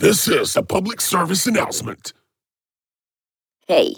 This is a public service announcement. Hej!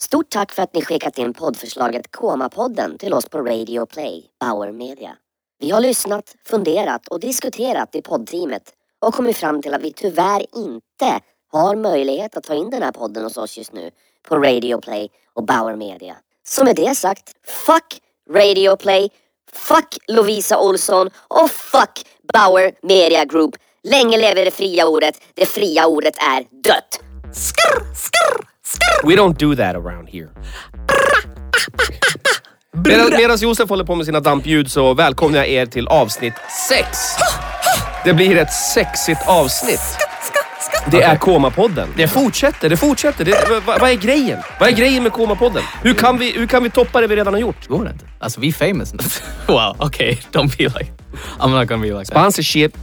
Stort tack för att ni skickat in poddförslaget Koma-podden till oss på Radio Play, Bauer Media. Vi har lyssnat, funderat och diskuterat i poddteamet och kommit fram till att vi tyvärr inte har möjlighet att ta in den här podden hos oss just nu på Radio Play och Bauer Media. Så med det sagt, fuck Radio Play, fuck Lovisa Olsson och fuck Bauer Media Group. Länge lever det fria ordet. Det fria ordet är dött. Skrr, skrr, skrr. We don't do that around here. Medan Josef håller på med sina dampljud så välkomnar jag er till avsnitt 6. Det blir ett sexigt avsnitt. Det är Koma-podden. Det fortsätter, det fortsätter. Det, vad, vad är grejen? Vad är grejen med Koma-podden? Hur kan, vi, hur kan vi toppa det vi redan har gjort? Går det inte? Alltså vi är famous. wow, okay. Don't be like... I'm not gonna be like that. Sponsorship.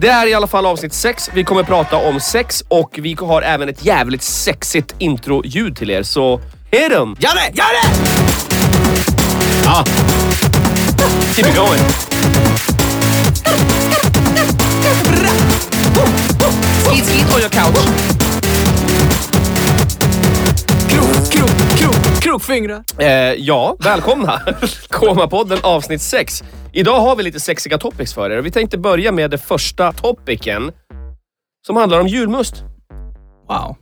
Det är i alla fall avsnitt 6. Vi kommer prata om sex och vi har även ett jävligt sexigt intro-ljud till er. Så hit em! Gör det! Gör det! Ja. Keep it going. Skit, skit on your couch. Krok, krok, krok, krokfingrar. Eh, ja, välkomna! Koma-podden avsnitt 6. Idag har vi lite sexiga topics för er. Vi tänkte börja med det första topicen som handlar om julmust. Wow.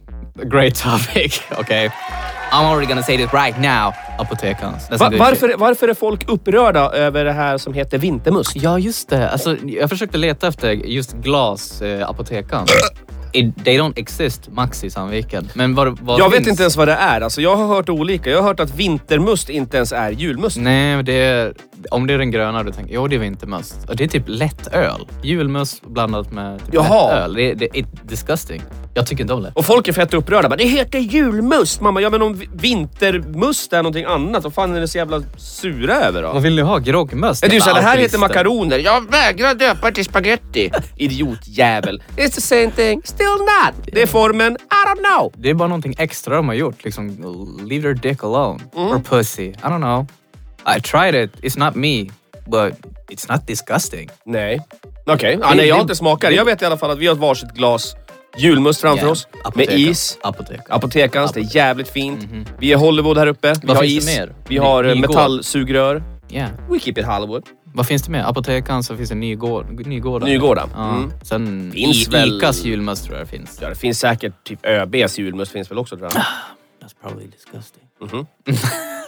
Great topic. Okay. I'm already gonna say this right now. Apotekans. That's a Va- varför, varför är folk upprörda över det här som heter vintermust? Ja, just det. Alltså, jag försökte leta efter just glas eh, apotekan. They don't exist max i Sandviken. Men vad, vad Jag vet finns? inte ens vad det är. Alltså, jag har hört olika. Jag har hört att vintermust inte ens är julmust. Nej, det är, om det är den gröna du tänker, jo det är vintermust. Och det är typ lätt öl. Julmust blandat med typ Jaha. lätt öl. Det, det är disgusting. Jag tycker inte om det. Och folk är fett upprörda. Bara, det heter julmust! Mamma, ja men om vi- vintermust är någonting annat, vad fan är ni så jävla sura över då? Vad vill ni ha? Groggmust? Ju såhär, det här heter makaroner. Jag vägrar döpa det till spaghetti. Idiotjävel. It's the same thing. Still not. Det är formen. I don't know. Det är bara någonting extra de har gjort. Liksom, leave their dick alone. Mm. Or pussy. I don't know. I tried it. It's not me. But it's not disgusting. Nej. Okej, ja, Det- nej jag har inte smakat. Jag vet i alla fall att vi har ett varsitt glas julmust framför Yeah. oss. Med Apotekans. is. Apotekans. Apotekans, det är jävligt fint. Vi är Hollywood här uppe. Vi Vad har finns det is. mer? Vi har eh, metallsugrör. Yeah. We keep it Hollywood. Vad finns det mer? Apotekans så finns det Nygård, Nygårda. Nygårda. Ja. Mm. Sen Finns I, väl- Icas julmust tror jag det finns. Ja, det finns säkert typ ÖBs julmust finns väl också tror jag. That's probably disgusting. Mhm.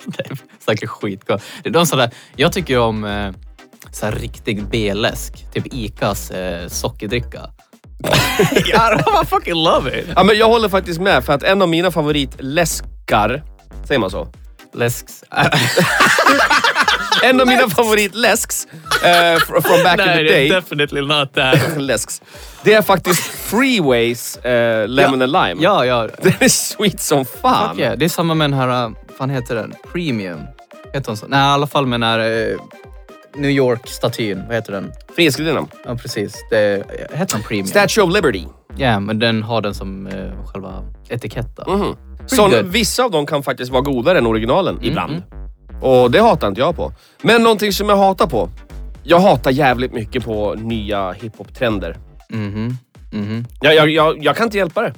det är säkert skitgott. Det är de sådär, jag tycker om eh, så här riktig B-läsk. Typ Icas eh, sockerdricka. I fucking love it. Ja, men jag håller faktiskt med för att en av mina favoritläskar, säger man så? Läsks. En av mina favoritläsks eh, fr- from back in the day. definitely not that. läsks. Det är faktiskt Freeways eh, Lemon and Lime. ja, ja. Den är sweet som fan. Fuck yeah. Det är samma med den här, vad fan heter den? Premium. Heter hon så? Nej, i alla fall med den här eh, New York-statyn. Vad heter den? Frihetsgudinnan. Ja, precis. Det, heter den Premium? Statue of Liberty. Ja, men den har den som eh, själva etikett. då. Mhm. Så good. vissa av dem kan faktiskt vara godare än originalen Mm, ibland. Och det hatar inte jag på. Men någonting som jag hatar på. Jag hatar jävligt mycket på nya hiphop-trender. Mhm. Mhm. Jag, jag, jag, jag kan inte hjälpa det.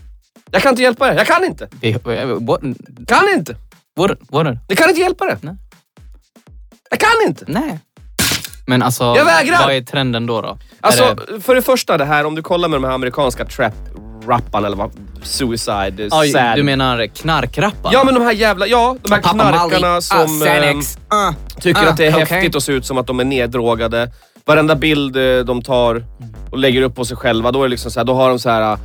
Jag kan inte hjälpa det. Jag kan inte. Vi- What? Kan inte. What? What? Jag kan inte hjälpa det. Nej. Jag kan inte. Nej. Men alltså, Jag vägrar! vad är trenden då? då? Alltså, det, för det första det här, om du kollar med de här amerikanska trap-rapparna eller vad, suicide, Oj, sad. du menar knarkrappar? Ja men de här jävla, ja de här knarkarna som eh, tycker ah, att det är cocaine. häftigt att se ut som att de är neddrogade. Varenda bild eh, de tar och lägger upp på sig själva, då är liksom så här, då har de så här eh,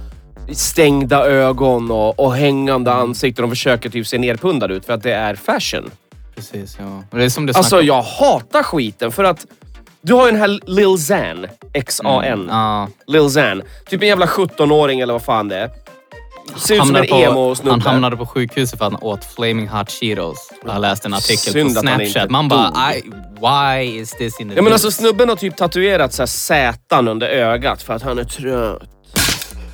stängda ögon och, och hängande ansikten. De försöker typ se nerpundade ut för att det är fashion. Precis, ja. Det är som du Alltså jag hatar skiten för att du har ju den här Lil Xan, X-A-N. Ja. Lil Xan. Typ en jävla 17-åring eller vad fan det är. Ser ut som en på, emo-snubbe. han hamnade på sjukhuset för att han åt flaming hot cheetos. Jag har läst en artikel Synd på Snapchat. Man bara. I, why is this in the Ja men alltså snubben har typ tatuerat så här sätan under ögat för att han är trött.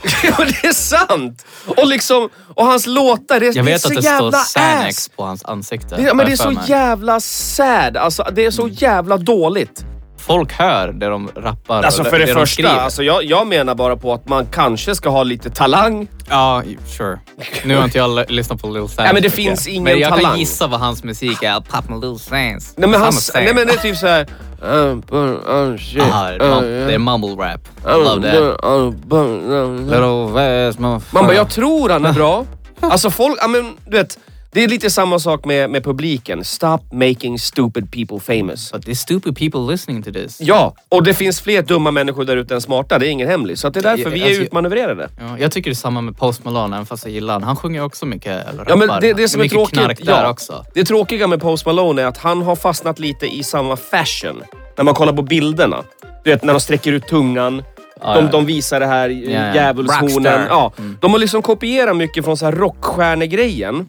ja det är sant! Och liksom, och hans låtar, det, Jag det är vet så att det jävla står Xanax ass. på hans ansikte. Det, men det är jag så mig. jävla sad, alltså det är så jävla dåligt. Folk hör det de rappar. Alltså för det, de första, skriver. alltså jag, jag menar bara på att man kanske ska ha lite talang. Ja, sure. Nu har inte jag lyssnat på Lil Sans. Nej, men det finns ingen Men jag talang. kan gissa vad hans musik är. Pop med Lil Sans. Nej men, han, Samma nej, men det är typ såhär... Uh, but, uh, shit, Aha, det, uh, det är mumble rap. I love that. Little West, Man bara, jag tror han är bra. Alltså folk, ja men du vet. Det är lite samma sak med, med publiken. Stop making stupid people famous. But there's stupid people listening to this. Ja, och det finns fler dumma människor där ute än smarta. Det är ingen hemlig. Så det är därför vi är alltså, utmanövrerade. Ja, jag tycker det är samma med Post Malone, även fast jag gillar han. Han sjunger också mycket, eller Ja, men det, det som är mycket tråkigt, ja, också. det tråkiga med Post Malone är att han har fastnat lite i samma fashion. När man kollar på bilderna. Du vet när de sträcker ut tungan. De, ja. de visar det här djävulshornen. Ja, Mm. De har liksom kopierat mycket från så här rockstjärnegrejen.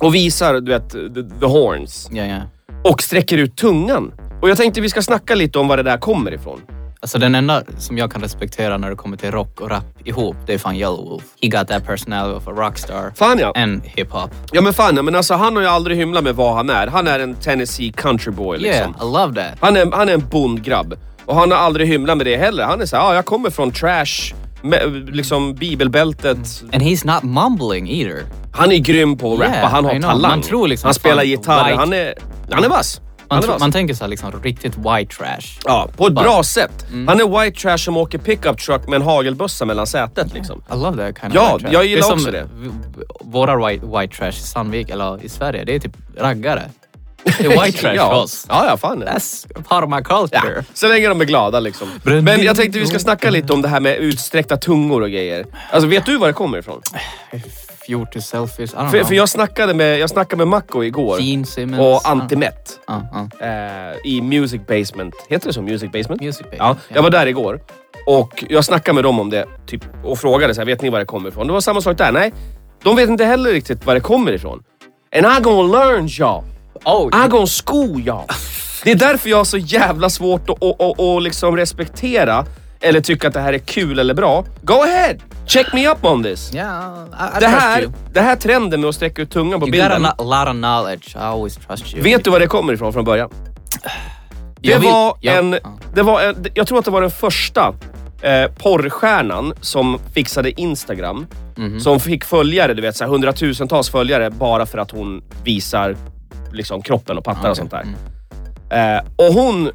Och visar du vet, the, the horns. Ja, ja. Och sträcker ut tungan. Och jag tänkte vi ska snacka lite om var det där kommer ifrån. Alltså den enda som jag kan respektera när det kommer till rock och rap ihop, det är fan Yellow Wolf. He got that personality of a rockstar. Fan ja. And hiphop. Ja men fan ja, men alltså han har ju aldrig hymlat med vad han är. Han är en Tennessee country boy liksom. Yeah, I love that. Han är, han är en bondgrabb. Och han har aldrig hymlat med det heller. Han är såhär, ja jag kommer från trash, liksom bibelbältet. And he's not mumbling either. Han är grym på att rappa, Yeah, han har talang. Man tror liksom han spelar gitarr, white- han är, han är vass. Man, vass. man tänker såhär liksom riktigt white trash. Ja, på ett Bara- bra sätt. Han är white trash som åker pickup truck med en hagelbössa mellan sätet liksom. I love that kind Ja, of white trash. jag gillar det är också som det. Våra white, white trash i Sandvik, eller i Sverige, det är typ raggare. Det är white trash ja. för oss. Ja, ja, fan. That's part of my Ja, culture. så länge de är glada liksom. Men jag tänkte vi ska snacka lite om det här med utsträckta tungor och grejer. Alltså vet du var det kommer ifrån? Fjortis selfies, I don't För, know. för jag snackade med, jag snackade med Macco igår. Gene Simmons. Och Antimet. Ja, ja. Eh, I Music Basement. Heter det så? Music Basement? Music Basement, Ja, ja. jag var där igår. Och jag snackade med dem om det typ, och frågade så här, vet ni var det kommer ifrån? Det var samma sak där. Nej, de vet inte heller riktigt var det kommer ifrån. And I gonna learn y'all. Oh, gonna school y'all. Det är därför jag har så jävla svårt att, att, att, att liksom respektera eller tycka att det här är kul eller bra. Go ahead! Check me up on this. yeah, I, I Det här, you. det här trenden med att sträcka ut tungan på You got a bilden. no- lot of knowledge. I always trust you. Vet du var det kommer ifrån från början? Det var en, ja. det var en, jag tror att det var den första eh, porrstjärnan som fixade Instagram. Mhm. Som fick följare, du vet så här, hundratusentals följare bara för att hon visar liksom, kroppen och pattar och Okej, sånt där. Eh, och hon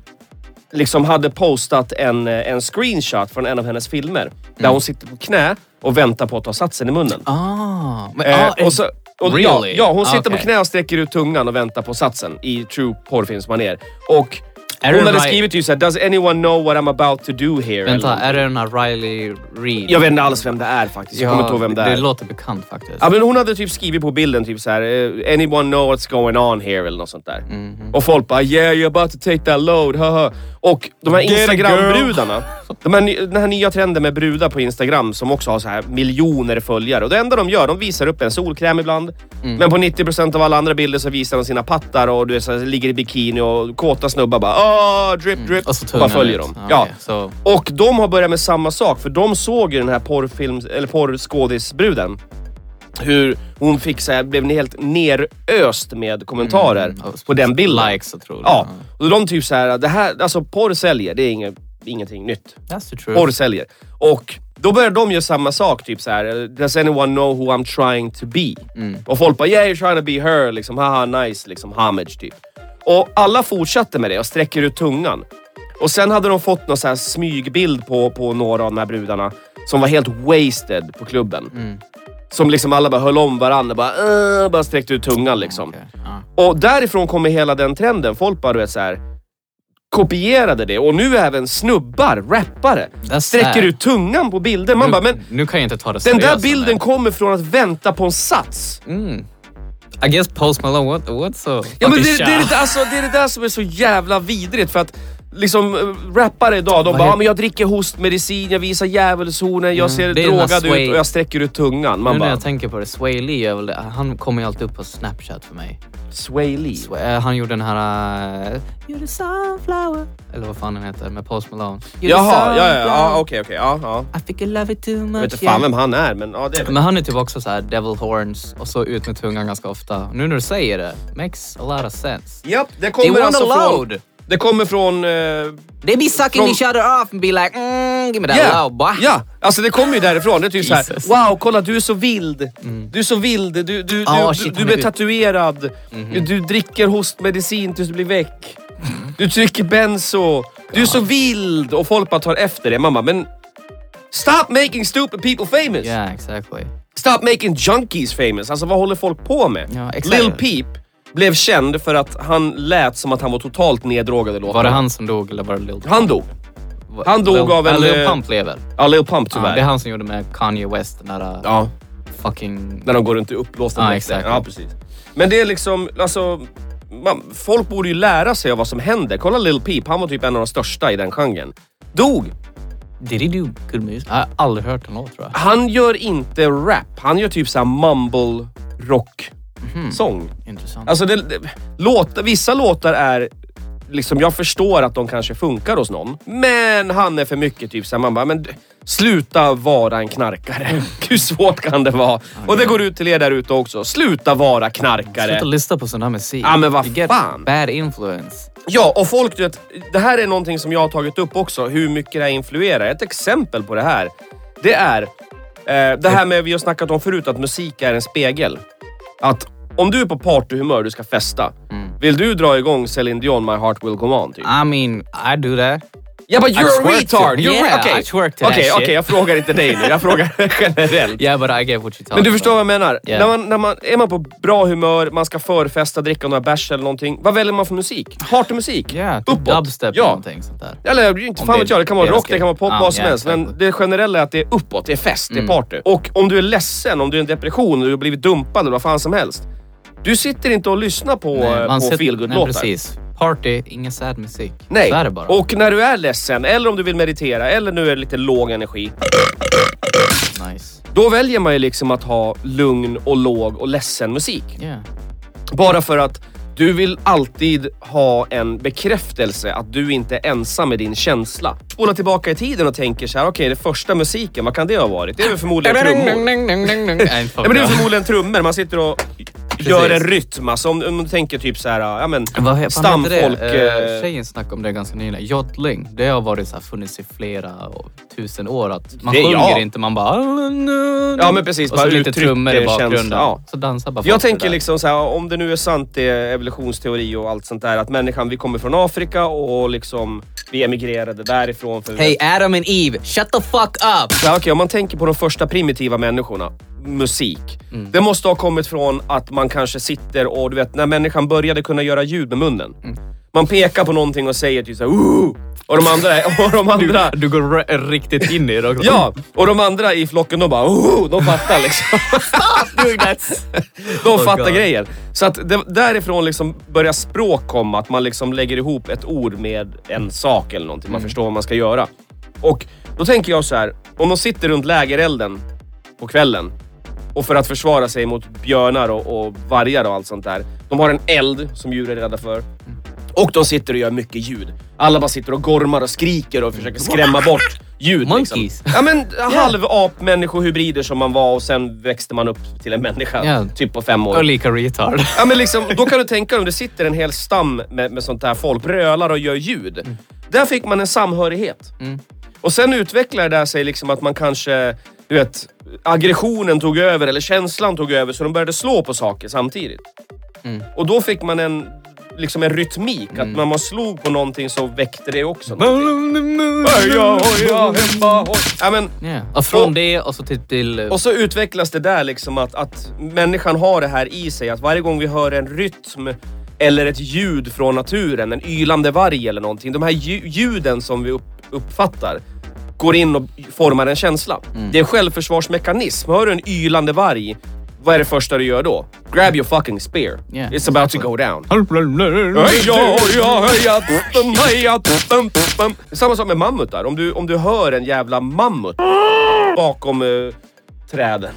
liksom hade postat en, eh, en screenshot från en av hennes filmer. Där Mm. hon sitter på knä och väntar på att ta satsen i munnen. Ah, men, Eh, ah, och så, och, ja, really? ja, hon sitter på Okej. knä och sträcker ut tungan och väntar på satsen i true porrfilmsmanér. Och hon det hade right- skrivit ju såhär, Does anyone know what I'm about to do here? Vänta, Eller är det den här Riley Reid? Jag vet inte alls vem det är faktiskt. Jag kommer inte ihåg vem det är. Det låter bekant faktiskt. Ja, men hon hade typ skrivit på bilden typ såhär, eh, anyone know what's going on here eller något sånt där. Mhm. Och folk bara yeah you're about to take that load, haha. Och de här Instagram-brudarna, de här, den här nya trenden med brudar på Instagram som också har så här miljoner följare. Och det enda de gör, de visar upp en solkräm ibland. Mm. Men på 90% av alla andra bilder så visar de sina pattar och du så här, ligger i bikini och kåta snubbar bara åh drip drip. Mm. Och så bara följer dem. Ah, Ja. okej, Så, Och de har börjat med samma sak, för de såg ju den här porrfilms, eller porrskådisbruden. Hur hon fick så här, blev helt neröst med kommentarer Mm, på den bilden. likes och tror Ja, och de typ så här, det här, alltså porr säljer, det är inget, ingenting nytt. That's the truth. Porr säljer. Och då börjar de göra samma sak, typ så här. Does anyone know who I'm trying to be? Mm. Och folk bara, yeah you're trying to be her, liksom haha nice, liksom homage typ. Och alla fortsatte med det och sträcker ut tungan. Och sen hade de fått någon så här smygbild på, på några av de här brudarna som var helt wasted på klubben. Mm. Som liksom alla bara höll om varandra, bara, "Åh", bara sträckte ut tungan liksom. Okej, ja. Och därifrån kommer hela den trenden. Folk bara du vet, så här, kopierade det och nu även snubbar, rappare, That's sträcker ut tungan på bilder. Man nu, bara, men nu kan jag inte ta det den där bilden kommer från att vänta på en sats. Mm. I guess Post Malone, what, what's so Ja, men det, det, är det, alltså, det är det där som är så jävla vidrigt för att liksom eh, rappare idag, de bara ah, men jag dricker hostmedicin, jag visar djävulshornen, jag ser det är den här drogad Sway- ut och jag sträcker ut tungan. Man Nu när bara, jag tänker på det, Sway Lee, är väl han kommer ju alltid upp på Snapchat för mig. Sway Lee. Sway, eh, han gjorde den här... Uh, You're the sunflower. Eller vad fan den heter, med Post Malone. You're the Jaha, ja, ja, ja, sunflower. okej, okej, ja, ja. I think I love it too much. Jag vet inte fan vem han är, men ja, det är Men han är typ också så här devil horns och så ut med tungan ganska ofta. Nu när du säger det, makes a lot of sense. Japp, det They kommer want alltså från... Det kommer från... eh, They be sucking From- each other off and be like mm, give me that Ja, love boy. ja, alltså det kommer ju därifrån. Det är typ såhär, wow kolla du är så vild. Du är så vild, du, du, du, du, shit, du han är är- tatuerad. Mhm. Du, du dricker hostmedicin tills du blir väck. Du trycker benzo. Du är så vild. Och folk bara tar efter det. Bara, men stop making stupid people famous. Yeah, exactly. Stop making junkies famous. Alltså vad håller folk på med? Ja, exakt. Lil Peep blev känd för att han lät som att han var totalt neddrogad i låtarna. Var det han som dog eller var det Lil Han dog. Han dog Lil, av en, Ja, Lil eh, Pump lever. Ja, Lil Pump Ja, tyvärr. det är han som gjorde med Kanye West, den där Ja. fucking... När de går runt i uppblåsta Ja, exakt. Ja, precis. Men det är liksom, alltså... Man, folk borde ju lära sig av vad som händer. Kolla Lil Peep, han var typ en av de största i den genren. Dog! Did he do good music? Jag har aldrig hört en låt tror jag. Han gör inte rap, han gör typ såhär mumble rock sång. Intressant. Alltså det, det, låt, vissa låtar är liksom, jag förstår att de kanske funkar hos någon. Men han är för mycket typ såhär, man bara, men sluta vara en knarkare. Hur svårt kan det vara? Och det går ut till er där ute också. Sluta vara knarkare. Sluta lyssna på sån här musik. Ja, men vad fan. bad influence. Ja, och folk, du vet, det här är någonting som jag har tagit upp också, hur mycket det här influerar. Ett exempel på det här, det är eh, det här med, vi har snackat om förut, att musik är en spegel. Att om du är på partyhumör, du ska festa. Vill du dra igång Celine Dion, My Heart Will Go On? Typ? I mean, I do that. Ja, but I you're a retard! You're Yeah, okej. I twerk to shit. okej, jag frågar inte dig nu. Jag frågar generellt. Yeah, but I get what talking Men du förstår vad jag about. menar? Yeah. När man, när man, är man på bra humör, man ska förfesta, dricka några bärs eller någonting. Vad väljer man för musik? Partymusik? Yeah, typ Uppåt. dubstep Ja. eller någonting sånt där. Eller inte fan det vet jag, det kan vara rock, det kan vara pop, Ja, vad som helst. Men det generella är att det är uppåt, det är fest, det är party. Och om du är ledsen, om du är i en depression, och du har blivit dumpad eller vad fan som helst. Du sitter inte och lyssnar på, Nej, man på feelgood-låtar. Precis. Party, ingen sad musik. Nej. Så är det bara. Och när du är ledsen, eller om du vill meditera, eller nu är det lite låg energi. Nice. Då väljer man ju liksom att ha lugn och låg och ledsen musik. Yeah. Bara för att du vill alltid ha en bekräftelse att du inte är ensam med din känsla. Spola tillbaka i tiden och tänker så här: okej, det första musiken, vad kan det ha varit? Det är väl förmodligen trummor. Nej, men det är förmodligen trummor. Man sitter och gör en rytm. Alltså om, om du tänker typ så här, ja men Vad stamfolk. det? eh, Eh, Tjejen snackade om det ganska nyligen. Joddling. Det har varit så här, funnits i flera tusen år. Att man Det- sjunger ja. inte, man bara... Ja, men precis. Och så Bara lite trummor i bakgrunden. Ja. Så dansar bara Jag tänker liksom så här, om det nu är sant det är evolutionsteori och allt sånt där, att människan, vi kommer från Afrika och liksom vi emigrerade därifrån. För Hey Adam and Eve, shut the fuck up! Ja, okej, om man tänker på de första primitiva människorna, musik. Mm. Det måste ha kommit från att man kanske sitter och, du vet, när människan började kunna göra ljud med munnen. Mm. Man pekar på någonting och säger typ såhär Ooh! Och de andra, och de andra Du går r- riktigt in i det också. Ja, och de andra i flocken de bara Ooh! De fattar liksom. De Oh fattar God. grejer. Så att det, därifrån liksom börjar språk komma, att man liksom lägger ihop ett ord med en sak eller någonting. Man förstår vad man ska göra. Och då tänker jag så här, om de sitter runt lägerelden på kvällen och för att försvara sig mot björnar och, och vargar och allt sånt där. De har en eld som djur är rädda för. Och de sitter och gör mycket ljud. Alla bara sitter och gormar och skriker och försöker skrämma bort ljud. Monkeys. Liksom. Ja men halvap människohybrider som man var och sen växte man upp till en människa. Ja. Typ på fem år. Och lika retard. Ja, men liksom, då kan du tänka dig om det sitter en hel stam med, med sånt där folk, brölar och gör ljud. Där fick man en samhörighet. Och sen utvecklade det där sig liksom att man kanske, du vet, aggressionen tog över eller känslan tog över så de började slå på saker samtidigt. Och då fick man en, liksom en rytmik, att när man slog på någonting så väckte det också någonting. Hoja, hoja, hemma, hoj. Ja, men, Yeah. Och från Och- det och så till... till eh, och så utvecklas det där liksom att, att människan har det här i sig. Att varje gång vi hör en rytm eller ett ljud från naturen, en ylande varg eller någonting. De här lju- ljuden som vi upp, uppfattar går in och formar en känsla. Det är en självförsvarsmekanism. Hör du en ylande varg, vad är det första du gör då? Grab your fucking spear. Yeah, It's about to go down. Samma sak med mammutar. Om du, om du hör en jävla mammut bakom eh, träden.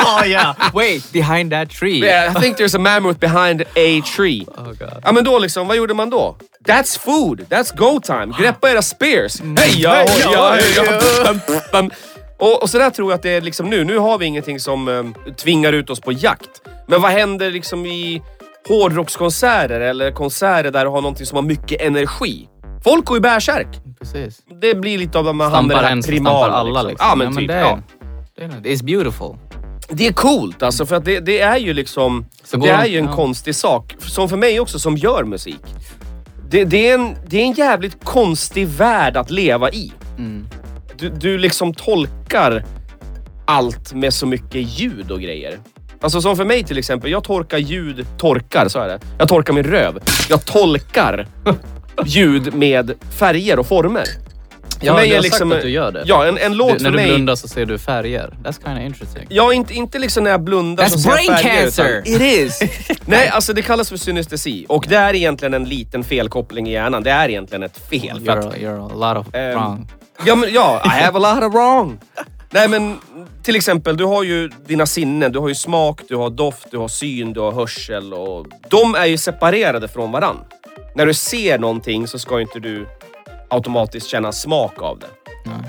oh yeah! Wait, behind that tree. Yeah, I think there's a mammoth behind a tree. Oh god. Ja men då liksom, vad gjorde man då? That's food, that's go time. Greppa era spears. Mm. Heja, hoja, heja. Och, och så där tror jag att det är liksom nu. Nu har vi ingenting som eh, tvingar ut oss på jakt. Men vad händer liksom i hårdrockskonserter eller konserter där du har någonting som har mycket energi. Folk går ju bärsärk. Precis. Det blir lite av de här hamnar i Stampar så stampar primala. alla liksom. Ja men typ. det, är, ja. det är, it's beautiful. Det är coolt alltså för att det, det är ju liksom... Så det de- är ju en ja. konstig sak. Som för mig också som gör musik. Det, det, är en, det är en jävligt konstig värld att leva i. Mm. Du, du liksom tolkar allt med så mycket ljud och grejer. Alltså som för mig till exempel, jag torkar ljud, torkar så är det. Jag torkar min röv. Jag tolkar ljud med färger och former. För Ja, mig du är har liksom- sagt att du gör det. Ja, en, en låt du, för när du mig... blundar så ser du färger. That's kind of interesting. Ja, inte, inte liksom när jag blundar That's så ser jag brain färger, cancer! Utan, it is! Nej, alltså det kallas för synestesi. Och det är egentligen en liten felkoppling i hjärnan. Det är egentligen ett fel. För att, You're, you're a lot of Ehm, wrong. ja, men, ja, I have a lot of wrong. Nej men till exempel, du har ju dina sinnen. Du har ju smak, du har doft, du har syn, du har hörsel. Och de är ju separerade från varann. När du ser någonting så ska inte du automatiskt känna smak av det.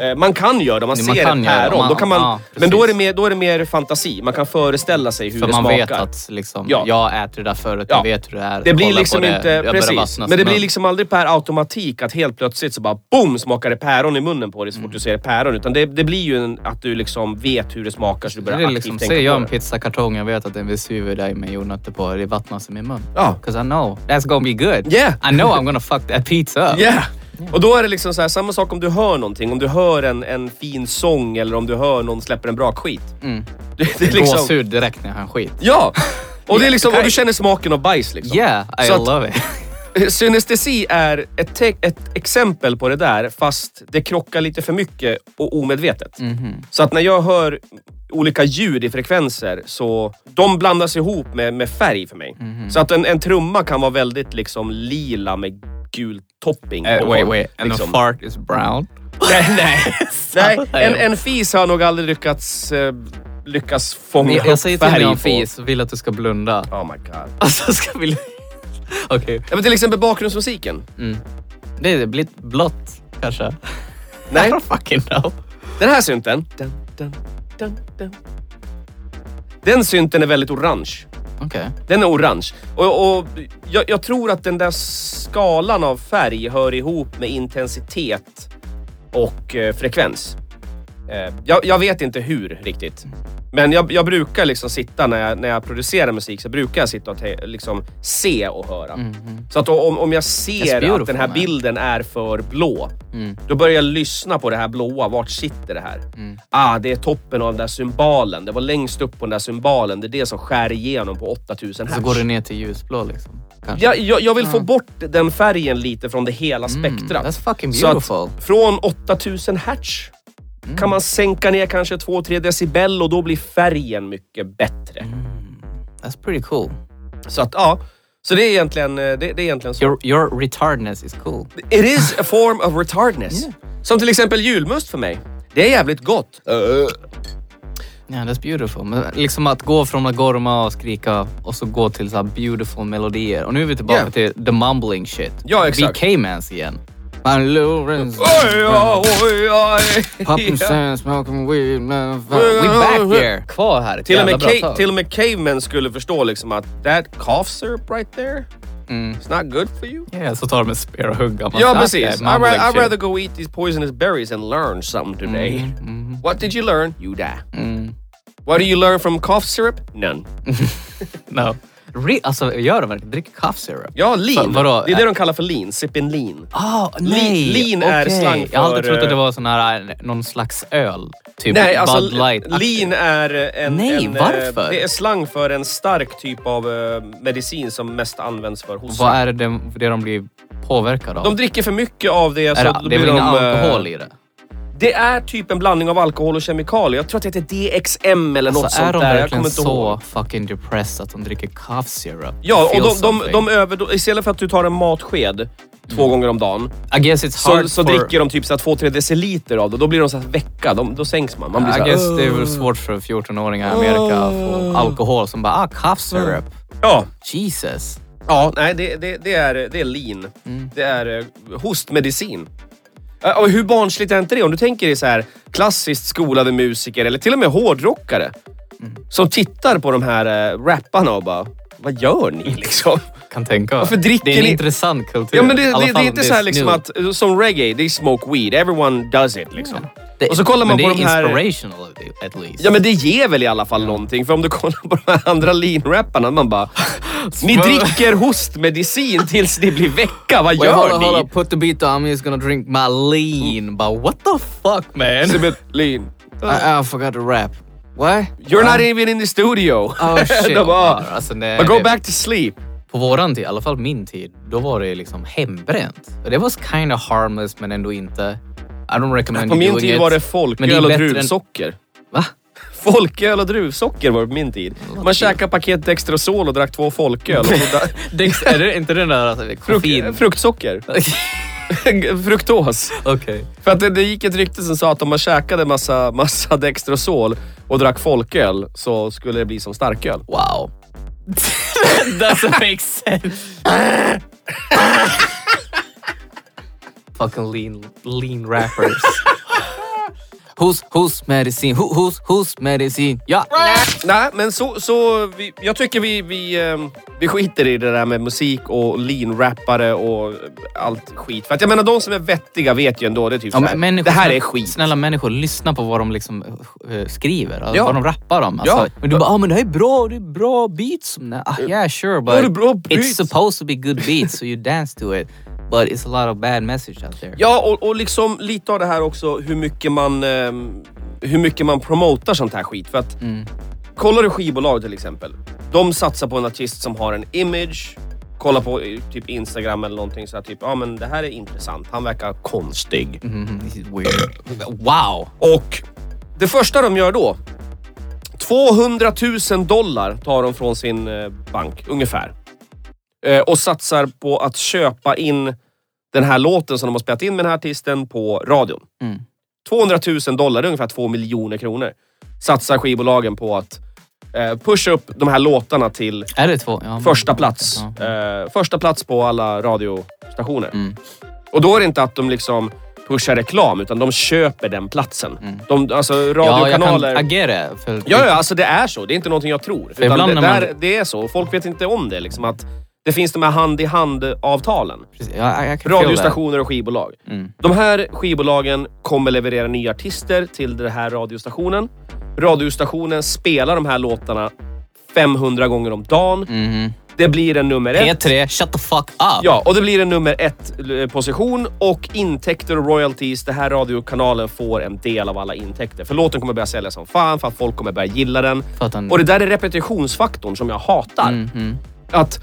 Eh, Man kan göra det, man Nej, man ser ett det. päron. Man- då kan man, ja, men då är, det mer, då är det mer fantasi. Man kan föreställa sig hur För det man smakar. vet att liksom, Ja. jag äter det där förut, Ja. jag vet hur det är. Det blir liksom det, inte... jag Precis. Men det blir liksom aldrig per automatik att helt plötsligt så bara boom smakar det päron i munnen på dig så fort du ser päron. Utan det, det blir ju en, att du liksom vet hur det smakar så du Det börjar är aktivt liksom, tänka ser jag en det. pizzakartong, jag vet att det är en Vesuvio där med jordnötter på, det vattnas i min mun. Ja. Cause I know that's gonna be good. Yeah. I know I'm gonna fuck that pizza up. Yeah! Och då är det liksom så här, samma sak om du hör någonting. Om du hör en, en fin sång eller om du hör någon släpper en bra skit. Mm. Det, det är liksom... Gåshud direkt när jag hör en skit. Ja! Och, det är liksom, och du känner smaken av bajs liksom. Yeah, I Så att- love it. Synestesi är ett, ett exempel på det där fast det krockar lite för mycket och omedvetet. Mhm. Så att när jag hör olika ljud i frekvenser så de blandas ihop med, med färg för mig. Mhm. Så att en, en trumma kan vara väldigt liksom lila med gul topping. Uh, wait, wait. And liksom. the fart is brown? Nej, nej. nej en, en fis har nog aldrig lyckats, eh, lyckas fånga Jag, jag upp säger till dig på. fis och vill att du ska blunda. Oh my god. Alltså ska vi... Okej. Ja, men till exempel bakgrundsmusiken. Mm. Det är blivit blått kanske. Nej. I don't fucking know. Den här synten. Dun, dun, dun. Den synten är väldigt orange. Okay. Den är orange. Och, och jag, jag tror att den där skalan av färg hör ihop med intensitet och eh, frekvens. Eh, jag, jag vet inte hur riktigt. Men jag, jag brukar liksom sitta när jag, när jag producerar musik så brukar jag sitta och te, liksom se och höra. Mhm. Så att om, om jag ser beautiful, att den här bilden är för blå, Mm. då börjar jag lyssna på det här blåa. Vart sitter det här? Mm. Ah, det är toppen av den där symbalen. Det var längst upp på den där symbalen. Det är det som skär igenom på 8000 hertz. Så går det ner till ljusblå liksom. Jag, jag, jag vill få bort den färgen lite från det hela Mm, spektrat. That's fucking Så att beautiful. från 8000 hertz Mm. kan man sänka ner kanske 2-3 decibel och då blir färgen mycket bättre. Mm. That's pretty cool. Så att ja, så det är egentligen, eh, det, det är egentligen så. Your, your retardness is cool. It is a form of retardness. Yeah. Som till exempel julmust för mig. Det är jävligt gott. Yeah, that's beautiful. Men liksom att gå från att gorma och skrika och så gå till så här beautiful melodier. Och nu är vi tillbaka Yeah. till the mumbling shit. Ja, exakt. Vi K-mans igen. Man Lawrence. Oj, oj, oj. Popping Ja. sand, smoking weed. motherfucker. We back here. Kvar här Till och, med ca- till och med cavemen skulle förstå liksom att that cough syrup right there, Mm. it's not good for you. Yeah, så tar de en spear och hugger. Man Ja, precis. I'd, mumbling ra- I'd rather go eat these poisonous berries and learn something today. Mm, mm, What did you learn? You die. mm. What do you learn from cough syrup? None. No. Re- alltså, gör de verkligen? Dricker cough syrup? Ja, lean. Va- vadå? Det är det de kallar för lean. Sippin lean. Ah, nej! lean är Okej. slang Jag har alltid för, trott att det eh, var sån här, eh, någon slags öl. Typ Nej, alltså Bud Light. lean är en... Nej, en, eh, varför? Det är slang för en stark typ av medicin som mest används för hosta. Vad är det, de, det de blir påverkade av? De dricker för mycket av det. är så det, då det är väl ingen de, alkohol i det? Det är typ en blandning av alkohol och kemikalier. Jag tror att det heter DXM eller något Alltså, är sånt de där. Jag verkligen kommer inte så fucking depressed att de dricker cough syrup? Ja, och de, de, de över, istället för att du tar en matsked två gånger om dagen I guess it's så, hard så for... dricker de typ 2-3 deciliter av det. Då blir de så här väcka. De, då sänks man. man blir så I här, guess det är väl svårt för 14-åringar i Amerika att få alkohol som bara ah, cough syrup. Ja, Jesus. ja nej, det, det, det, är, det är lean. Mm. Det är eh, hostmedicin. Eh, Och hur barnsligt är inte det? Om du tänker dig så här klassiskt skolade musiker eller till och med hårdrockare Mm. som tittar på de här äh, rapparna och bara vad gör ni liksom? Kan tänka. Varför dricker det är en ni- intressant kultur. Ja men det, det, det är inte det så här liksom att, som reggae, they smoke weed. Everyone does it liksom. Det, och så kollar man på det de här... är inspirational at least. Ja men det ger väl i alla fall någonting. För om du kollar på de här andra lean-rapparna, man bara... Ni dricker hostmedicin tills ni blir väcka, vad Wait, gör hold ni? hold on. Put the beat on. I'm just gonna drink my lean. But what the fuck man? Exhibit lean. I, I forgot to rap. What? You're not even in the studio. Oh shit. De bara, alltså, nej, but go det- back to sleep. På våran tid, i alla fall min tid, då var det liksom hembränt. Och det var kind of harmless men ändå inte. I don't recommend På min tid it. var det folköl och bättre än- druvsocker. Va? Folköl och druvsocker var det på min tid. Man käkade paket Dextrosol och drack två folköl. Dex, är det inte den där alltså, koffein? Fruk- fruktsocker. Fruktos. Okej. För att det, det gick ett rykte som sa att om man käkade massa, massa Dextrosol och drack folköl så skulle det bli som starköl. Wow. Doesn't make sense. Fucking lean, lean rappers. who's, who's medicine? Who, who's, who's medicine? Ja. Nej, men så, så vi, jag tycker vi, vi, ehm, vi skiter i det där med musik och lean-rappare och allt skit. För att jag menar, de som är vettiga vet ju ändå, det är typ Ja, så här, men människor, det här är skit. Snälla människor, lyssna på vad de liksom eh, skriver. Alltså, Ja. Vad de rappar om. Alltså. Ja. Men du bara, ah, men det här är bra, det är bra beats. Nej, Ah, yeah sure, but det är bra it's beats. supposed to be good beats so you dance to it. But it's a lot of bad message out there. Ja, och, och liksom lite av det här också hur mycket man, ehm, hur mycket man promotar sånt här skit. För att Mm. kollar du skivbolag till exempel. De satsar på en artist som har en image. Kolla på eh, typ Instagram eller någonting så här, typ, ja men det här är intressant. Han verkar konstig. Weird. Wow! Och det första de gör då. 200 000 dollar tar de från sin eh, bank, ungefär. Eh, och satsar på att köpa in den här låten som de har spelat in med den här artisten på radion. Mm. 200 000 dollar, ungefär 2 miljoner kronor. Satsar skivbolagen på att eh, pusha upp de här låtarna till? Ja, första plats. Ja. Eh, första plats på alla radiostationer. Mm. Och då är det inte att de liksom pushar reklam, utan de köper den platsen. Mm. De, alltså Ja, jag radiokanaler... kan agera. För Ja, ja, alltså det är så. Det är inte någonting jag tror. Utan det, när man- där, det är så. Folk vet inte om det. Liksom att det finns de här hand-i-hand-avtalen. Radiostationer och skivbolag. Mm. De här skivbolagen kommer leverera nya artister till den här radiostationen. Radiostationen spelar de här låtarna 500 gånger om dagen. Mhm. Det blir en nummer ett. P3, shut the fuck up! Ja, och det blir en nummer ett eh, position och intäkter och royalties. Den här radiokanalen får en del av alla intäkter. För låten kommer börja sälja som fan, för att folk kommer börja gilla den. Och det där är repetitionsfaktorn som jag hatar. Mhm. Att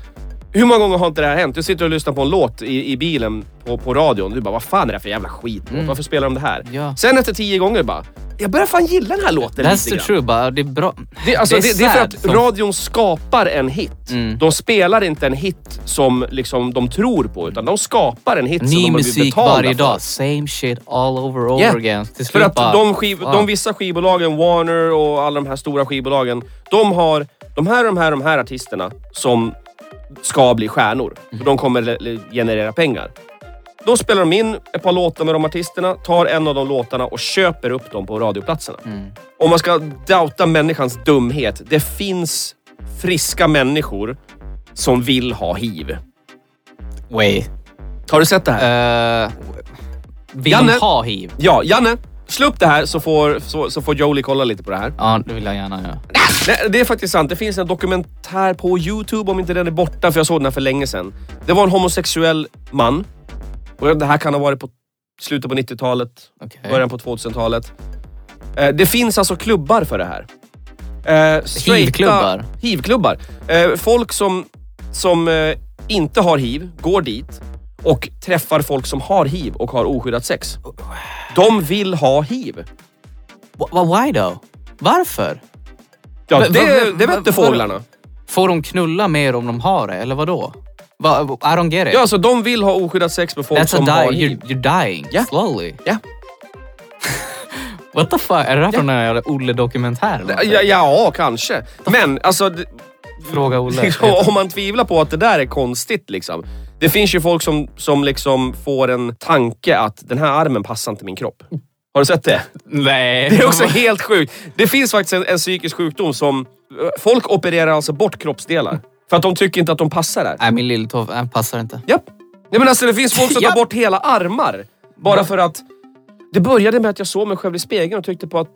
hur många gånger har inte det här hänt? Du sitter och lyssnar på en låt i, i bilen på, på radion. Du bara, vad fan är det för jävla skitlåt? Mm. Varför spelar de det här? Ja. Sen efter tio gånger bara, jag börjar fan gilla den här låten That's lite the grann. truth, bara det är bra. Det, alltså, Det det, är det, är för att som- radion skapar en hit. Mm. De spelar inte en hit som liksom, de tror på, utan de skapar en hit som Ny de har blivit musik betalda varje för. dag. Same shit all over over Yeah. again. Till För att de, skiv, wow. de vissa skivbolagen, Warner och alla de här stora skivbolagen, de har de här, de här, de här artisterna som ska bli stjärnor. För de kommer generera pengar. Då spelar de in ett par låtar med de artisterna, tar en av de låtarna och köper upp dem på radioplatserna. Mm. Om man ska doubta människans dumhet. Det finns friska människor som vill ha hiv. Wait. Har du sett det här? Uh, vill Janne. ha hiv? Ja, Janne. Slå upp det här så får, så, så får Jolie kolla lite på det här. Ja, det vill jag gärna göra. Nej, det är faktiskt sant. Det finns en dokumentär på Youtube, om inte den är borta, för jag såg den här för länge sedan. Det var en homosexuell man. Och det här kan ha varit på slutet på 90-talet, Okej. början på 2000-talet. Eh, det finns alltså klubbar för det här. Eh, Hivklubbar? Hivklubbar. Eh, folk som, som eh, inte har hiv går dit och träffar folk som har hiv och har oskyddat sex. De vill ha hiv. Wh- wh- Why though? Varför? Ja, Va- det, va- det vette va- fåglarna. Får de knulla mer om de har det, eller vad då? Va, I don't get it. Ja, så de vill ha oskyddat sex med folk That's som a har die. hiv. You're, you're dying Ja. slowly. Ja. What the fuck? Är det här från den här jävla Olle-dokumentären? Ja, ja, kanske. Men alltså, Fråga Olle. om man tvivlar på att det där är konstigt liksom. Det finns ju folk som, som liksom får en tanke att den här armen passar inte min kropp. Har du sett det? Nej. Det är också helt sjukt. Det finns faktiskt en, en psykisk sjukdom som... Folk opererar alltså bort kroppsdelar. För att de tycker inte att de passar där. Nej, min lilltå äh, passar inte. Japp. Ja, men alltså, det finns folk som tar bort hela armar. Bara för att... Det började med att jag såg mig själv i spegeln och tyckte på att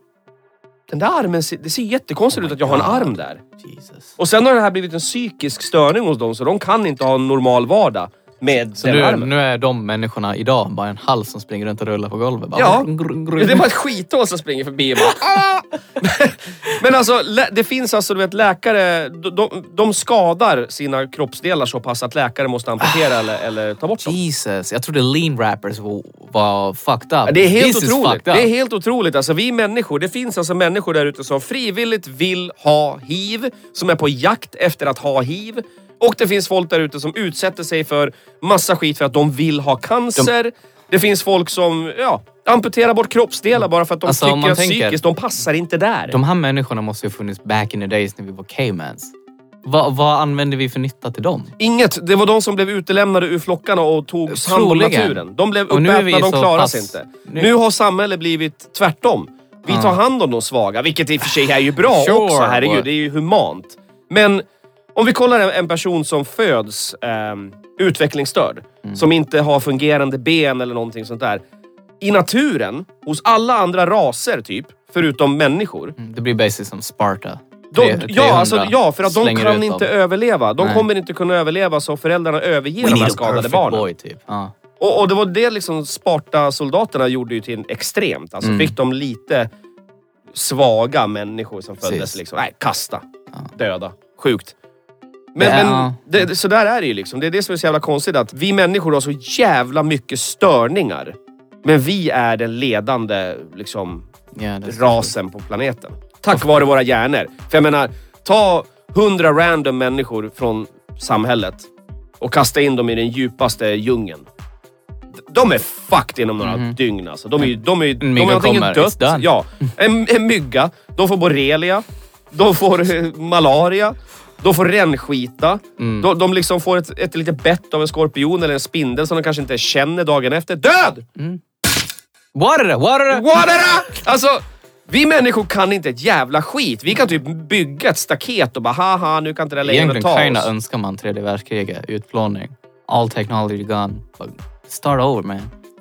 den där armen, ser- det ser jättekonstigt ut att jag har en arm där. Jesus. Och sen har det här blivit en psykisk störning hos dem så de kan inte ha en normal vardag med Så den nu, armen. nu är de människorna idag bara en hals som springer runt och rullar på golvet. Bara, Ja. Det är bara ett skitås som springer förbi bara ah! Men alltså, det finns alltså, du vet läkare, de, de, skadar sina kroppsdelar så pass att läkare måste amputera eller, eller ta bort dem. Jesus, jag trodde lean rappers var, fucked up. Det är helt This is otroligt. Det är helt otroligt. Alltså, vi människor, det finns alltså människor där ute som frivilligt vill ha hiv, som är på jakt efter att ha hiv. Och det finns folk där ute som utsätter sig för massa skit för att de vill ha cancer. Det finns folk som ja, amputerar bort kroppsdelar bara för att de Alltså, tycker att tänker- psykiskt, de passar inte där. De här människorna måste ju ha funnits back in the days när vi var caymans. Va, vad använder vi för nytta till dem? Inget. Det var de som blev utelämnade ur flockarna och tog hand om naturen. De blev uppätna, de klarade sig inte. Nu- Nu har samhället blivit tvärtom. Vi tar hand om de svaga, vilket i och för sig är ju bra Sure, också. Herregud, det är ju humant. Men om vi kollar en- person som föds ehm, utvecklingsstörd, Mm. som inte har fungerande ben eller någonting sånt där. I naturen, hos alla andra raser typ, förutom människor, Mm, Det blir basically som Sparta. de, ja, 300 alltså, ja, för att de kan inte dem. överleva. De Nej. kommer inte kunna överleva så föräldrarna överger We de här skadade barnen. boy, typ. Ja. Och, och det var det liksom Sparta-soldaterna gjorde ju till extremt. Alltså Mm. fick de lite svaga människor som föddes Precis. liksom. Nej, kasta. Döda. Sjukt. Men, Ja. men det, det, så där är det ju liksom. Det är det som är så jävla konstigt att vi människor har så jävla mycket störningar. Men vi är den ledande liksom, Ja, är rasen på planeten. Tack vare våra hjärnor. För jag menar, ta hundra random människor från samhället och kasta in dem i den djupaste djungeln. De är fucked inom några dygn alltså. De är ju de är, de Mhm. mygga har antingen kommer, dött, ja, en, en mygga, de får borrelia, de får eh, malaria, de får rännskita. Mm. De, de liksom får ett, ett litet bett av en skorpion eller en spindel som de kanske inte känner dagen efter. Död! What are the? What Alltså, vi människor kan inte ett jävla skit. Vi kan typ bygga ett staket och bara haha, nu kan inte det Egentligen ta oss. önskar man tredje världskriget, utplåning. All technology gone. But start over man.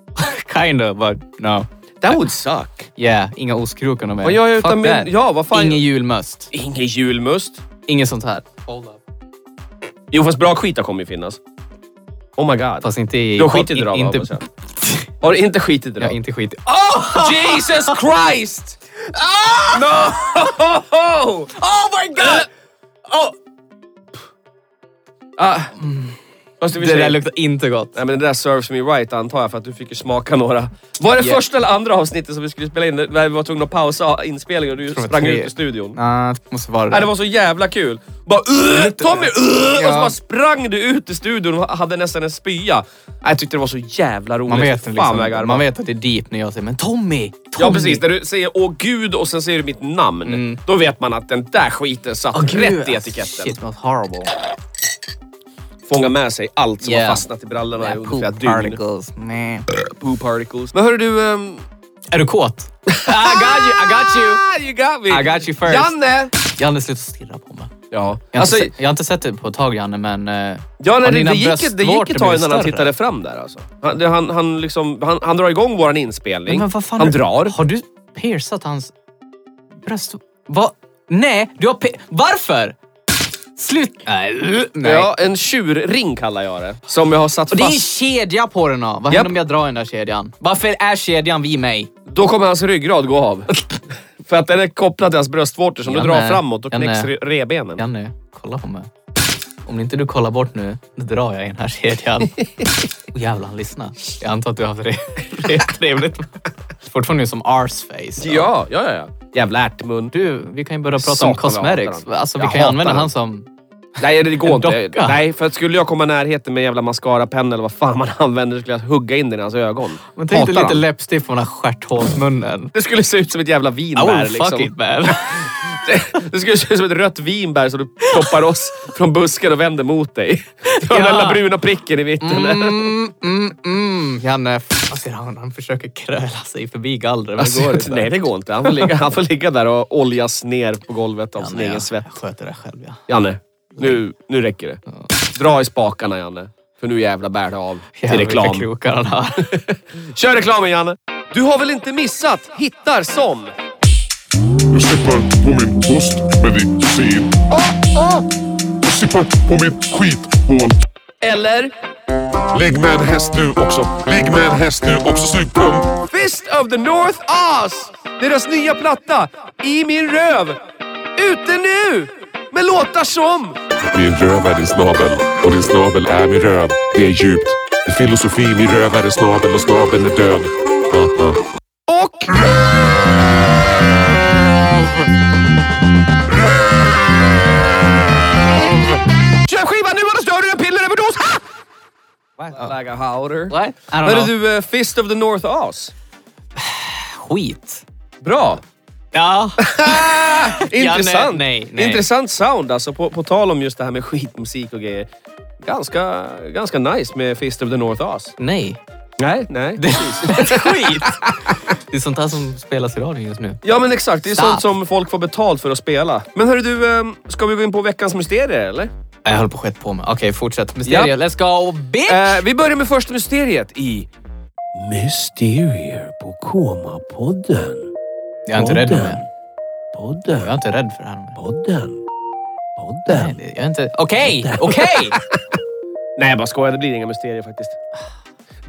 kinda, but no. That would suck. Yeah, inga ostkrokar mer. Vad gör jag utan min... Ja, vad fan... Ingen julmust. Ingen julmust. Inget sånt här. Jo, fast bra skita kommer ju finnas. Oh my god. Fast inte i... Du har skitit i det inte, hoppas jag. Har du inte skitit i det? Jag har då? inte skit. Jesus Christ! No! Oh my god! Oh! Ah. Fast det, Det där luktar inte gott. Nej men det där serves me right antar jag för att du fick ju smaka några. Var det Yeah. första eller andra avsnittet som vi skulle spela in där vi var tvungna att pausa inspelningen och du sprang ut i studion? Nej, det måste vara det. Nej, det var så jävla kul. Bara uh, Tommy uh, Och så Ja. bara sprang du ut i studion och hade nästan en spya. Nej, Jag tyckte det var så jävla roligt. man vet, Fan, liksom, man vet att det är deep när jag säger men Tommy! Tommy! Ja precis, när du säger åh gud och sen säger du mitt namn. Då vet man att den där skiten satt gud, rätt i etiketten. Shit, horrible. Fånga med sig allt som Yeah. har fastnat i brallorna Yeah, under poop flera dygn. particles, man. Poo particles. Men hörru du... Um, Är du kåt? I got you, I got you! Ah, you got me! I got you first. Janne! Janne, sluta stirra på mig. Ja. Jag har, Alltså, inte, se- jag har inte sett det på ett tag Janne, men... eh, ja, nej, det, gick, ett- det gick ett tag innan han tittade fram där alltså. Han, han, han, liksom, han, han drar igång våran inspelning. Men vad fan han har du- drar. Har du piercat hans bröst? Va? Nej, du har Varför? Slut! Nej. uh, nej. Ja, en tjurring kallar jag det. Som jag har satt Och det är en fast. kedja på den då. Vad Japp. händer om jag drar den där kedjan? Varför är kedjan vid mig? Då kommer hans ryggrad gå av. För att den är kopplad till hans bröstvårtor. Så om du Janne, drar framåt då knäcks re- revbenen. Janne, kolla på mig. Om inte du kollar bort nu, då drar jag i den här kedjan. Och jävlar, han lyssnar. Jag antar att du har haft det det trevligt. Fortfarande som arseface. Ja, ja, ja. ja. Jävla ärtmun. Du, vi kan ju börja prata Satan, om cosmetics. hatar. Alltså, vi Jag kan ju hatar använda han. han som... Nej, det går En inte. docka. Nej, för att skulle jag komma i närheten med en jävla mascarapenna eller vad fan man använder skulle jag hugga in den i hans ögon. Men tänk dig Hatar lite han. läppstift på den här stjärthålsmunnen. Det skulle se ut som ett jävla Oh, vinbär fuck liksom. it man. Det skulle se ut som ett rött vinbär som du ploppar oss från busken och vänder mot dig. Du har den Ja. lilla bruna pricken i mitten. Mm, mm, mm. Janne, ser han? Han försöker kröla sig förbi gallret. Men det Alltså, går inte. nej, det går inte. Han får, ligga, han får ligga där och oljas ner på golvet av sin egen jag- svett. Jag sköter det själv ja. Janne, Nu, nu räcker det. Dra i spakarna Janne. För nu jävla bär det av till Jävlar, vilka reklam. krokar han har. Kör reklamen Janne! Du har väl inte missat hittar som... Jag sippar på min toast med kusin. Jag sippar på mitt skithål. Eller Ligg med en häst nu också. Ligg med en häst nu också. Sug en Fist of the North Oz! Deras nya platta, I min röv. Ute nu! Med låtar som... Min röv är din snabel och din snabel är min röv. Det är djupt. Det är filosofi. Min röv är en snabel och snabeln är död. Aha. Och... Köp skivan nu annars dör du en pilleröverdos! Ha! Like a howder. What? I don't Hörru know. du, eh, Fist of the North Oz. Skit. Bra! Ja. Intressant. nej, nej. Intressant sound alltså, på, på tal om just det här med skitmusik och grejer. Ganska, ganska nice med Fist of the North Oz. Nej. Nej, nej. Det är skit. Det är sånt här som spelas i radion just nu. Ja men exakt, det är sånt som folk får betalt för att spela. Men hörru du, eh, ska vi gå in på veckans mysterier eller? Jag håller på att skett på mig. Okej, fortsätt. Mysterier. Let's go, bitch! Eh, vi börjar med första mysteriet i Mysterier på Koma-podden. jag är inte rädd nu. Podden. Jag är inte rädd för det här. Podden. Nej, Podden. det- jag är inte... Okej, okej! Nej jag bara skojar, det blir inga mysterier faktiskt.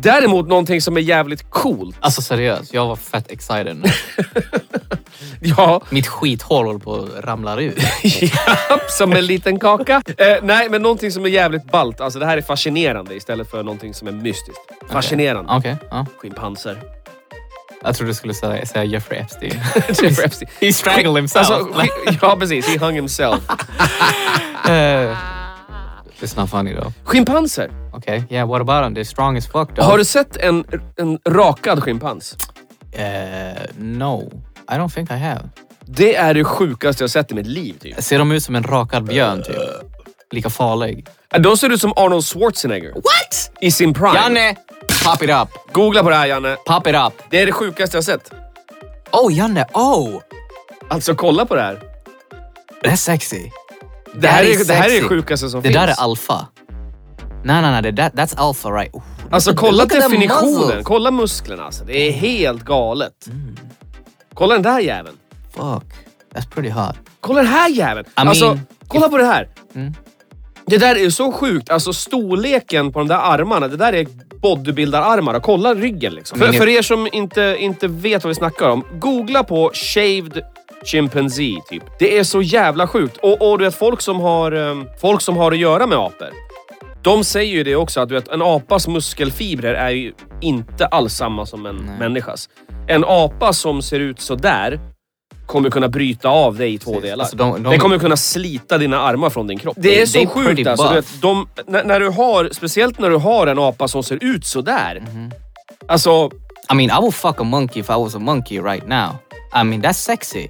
Däremot någonting som är jävligt coolt. Alltså seriöst, jag var fett excited nu. Ja, Mitt skithål håller på att ramla ut. japp, som en liten kaka. Eh, nej, men någonting som är jävligt ballt. Alltså det här är fascinerande istället för någonting som är mystiskt. Fascinerande. Okej, ja. Schimpanser. Jag trodde du skulle säga, säga Jeffrey Epstein. Jeffrey Epstein. He strangled himself. Alltså, ja, precis. He hung himself. Eh, It's not funny though. Schimpanser. Okay, yeah, what about them? They're strong as fuck though. Har du sett en, en rakad schimpans? Eh, no, I don't think I have. Det är det sjukaste jag sett i mitt liv. Typ. Ser de ut som en rakad björn typ? Lika farlig. De ser ut som Arnold Schwarzenegger. What? I sin prime. Janne! Pop it up. Googla på det här Janne. Pop it up. Det är det sjukaste jag sett. Oh, Janne. Oh! Alltså kolla på det här. That's sexy. Det här, That är, is det här är det sexy. sjukaste som Det finns. där är alfa. Nej, nej, nej. That's alpha right. Oh, Alltså kolla definitionen. Kolla musklerna. Alltså. Det är helt galet. Kolla den där jäveln. Fuck. That's pretty hot. Kolla den här jäveln. I alltså, mean, kolla på det här. Mm. Det där är så sjukt. Alltså storleken på de där armarna. Det där är bodybuildararmar. Kolla ryggen liksom. För, för er som inte, inte vet vad vi snackar om. Googla på shaved chimpanzee typ. Det är så jävla sjukt. Och, och du vet folk som, har, ehm, folk som har att göra med apor. De säger ju det också att du vet, en apas muskelfibrer är ju inte alls samma som en människas. En apa som ser ut så där kommer kunna bryta av dig i två Precis. delar. Alltså, de- de- Den kommer kunna slita dina armar från din kropp. Det är så sjukt alltså. Du vet, de, när, när du har, speciellt när du har en apa som ser ut så där. Mhm. Alltså, I mean, I will fuck a monkey if I was a monkey right now. I mean, that's sexy.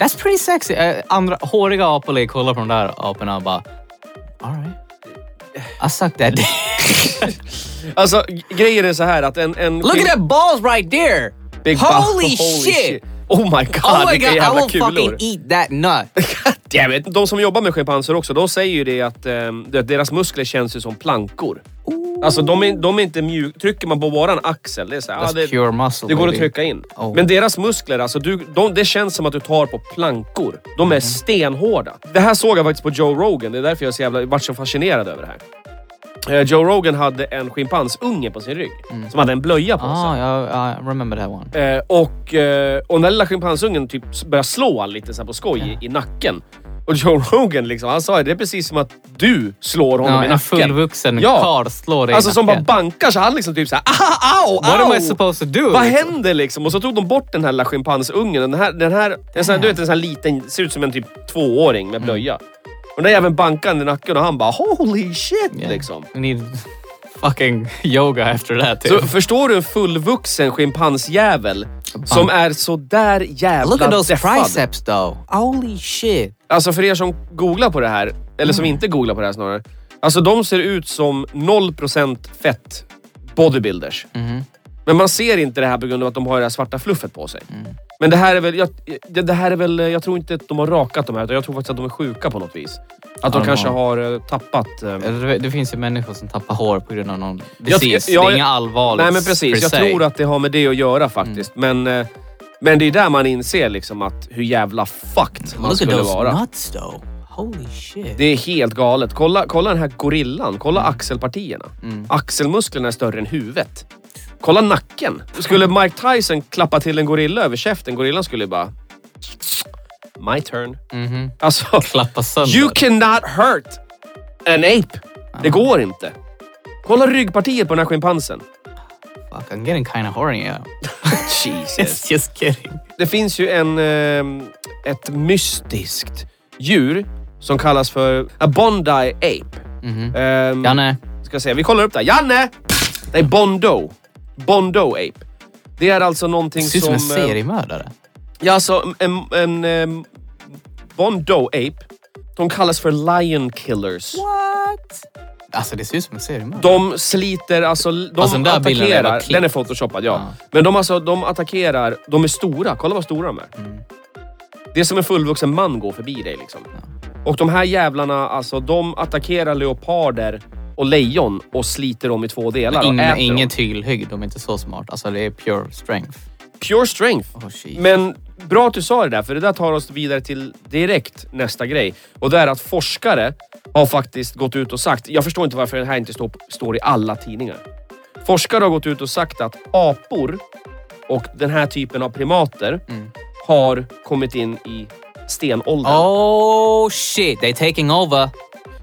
That's pretty sexy. Uh, andra håriga apor kollar på de där aporna och bara... Alright. I suck that dick. alltså grejen är så här att en... en Look at that balls right there! Big Holy, buff- shit! Oh my god, Oh my vilka god, I jävla will kulor. fucking eat that nut. Jag vet, de som jobbar med schimpanser också, de säger ju det att eh, deras muskler känns ju som plankor. Alltså de är, de är inte mjuka. Trycker man på våran axel, det är så här, ja, det, pure muscle. det går att trycka in. Oh. Men deras muskler, alltså du, de, det känns som att du tar på plankor. De är stenhårda. Det här såg jag faktiskt på Joe Rogan. Det är därför jag är så jävla, varit så fascinerad över det här. Eh, Joe Rogan hade en schimpansunge på sin rygg. Som hade en blöja på sig. Ah, yeah, I remember that one. Eh, och, eh, och den där lilla schimpansungen typ börjar slå han lite så på skoj i, i nacken. Och Joe Rogan liksom, han sa det är precis som att du slår honom Ja, i en nacken. fullvuxen Ja. karl slår dig Alltså i som bara nacken. bankar så han liksom typ såhär ah, au, What au! am I supposed to do? Vad liksom? händer liksom? Och så tog de bort den här lilla schimpansungen. Den här, den här, en sån här, du vet en sån här liten, ser ut som en typ tvååring med blöja. Och den jäveln bankade i nacken och han bara holy shit Yeah. liksom. We need fucking yoga after that. Så Too. förstår du en fullvuxen schimpansjävel som är så där jävla Look at those deffad? triceps though. Holy shit. Alltså för er som googlar på det här, eller som inte googlar på det här snarare. Alltså de ser ut som 0% fett bodybuilders. Men man ser inte det här på grund av att de har det här svarta fluffet på sig. Mm. Men det här är väl, jag, det, här är väl, jag tror inte att de har rakat de här utan jag tror faktiskt att de är sjuka på något vis. Att de de kanske har. har eh, tappat... eh, Det, det finns ju människor som tappar hår på grund av någon disease. det är inga allvarligt Nej men precis, jag se. tror att det har med det att göra faktiskt. Men, eh, men det är där man inser liksom att hur jävla fucked man Look skulle vara. nuts though. Holy shit. Det är helt galet. Kolla, kolla den här gorillan. Kolla axelpartierna. Mm. Axelmusklerna är större än huvudet. Kolla nacken. Skulle Mike Tyson klappa till en gorilla över käften, gorillan skulle bara... My turn. Mhm. Alltså, Klappa sönder. you cannot hurt an ape. Det går inte. Kolla ryggpartiet på den här schimpansen. Fuck, I'm getting kinda horny. Yeah. Jesus. It's just kidding. Det finns ju en, eh, ett mystiskt djur som kallas för a Bondi ape. Mhm. Ehm, Janne. Ska se, vi kollar upp det. här. Janne! Det är Bondo. Bondo ape. Det är alltså någonting Det ser ut som som... en eh, seriemördare. Ja, alltså en, en, en Bondo ape. De kallas för lion killers. What? Alltså det ser ut som en seriemördare. De sliter, alltså de Alltså, den är attackerar. klippt. Den är photoshoppad, ja. Ja. Men de, alltså, de attackerar, de är stora. Kolla vad stora de är. Mm. Det är som en fullvuxen man går förbi dig liksom. Och de här jävlarna, alltså de attackerar leoparder och lejon och sliter dem i två delar och Ingen, äter ingen dem. de är inte så smart. Alltså det är pure strength. Pure strength. Oh, shit. Men bra att du sa det där, för det där tar oss vidare till direkt nästa grej. Och det är att forskare har faktiskt gått ut och sagt, jag förstår inte varför det här inte står, står i alla tidningar. Forskare har gått ut och sagt att apor och den här typen av primater Mm. har kommit in i stenåldern. Oh shit, they're taking over.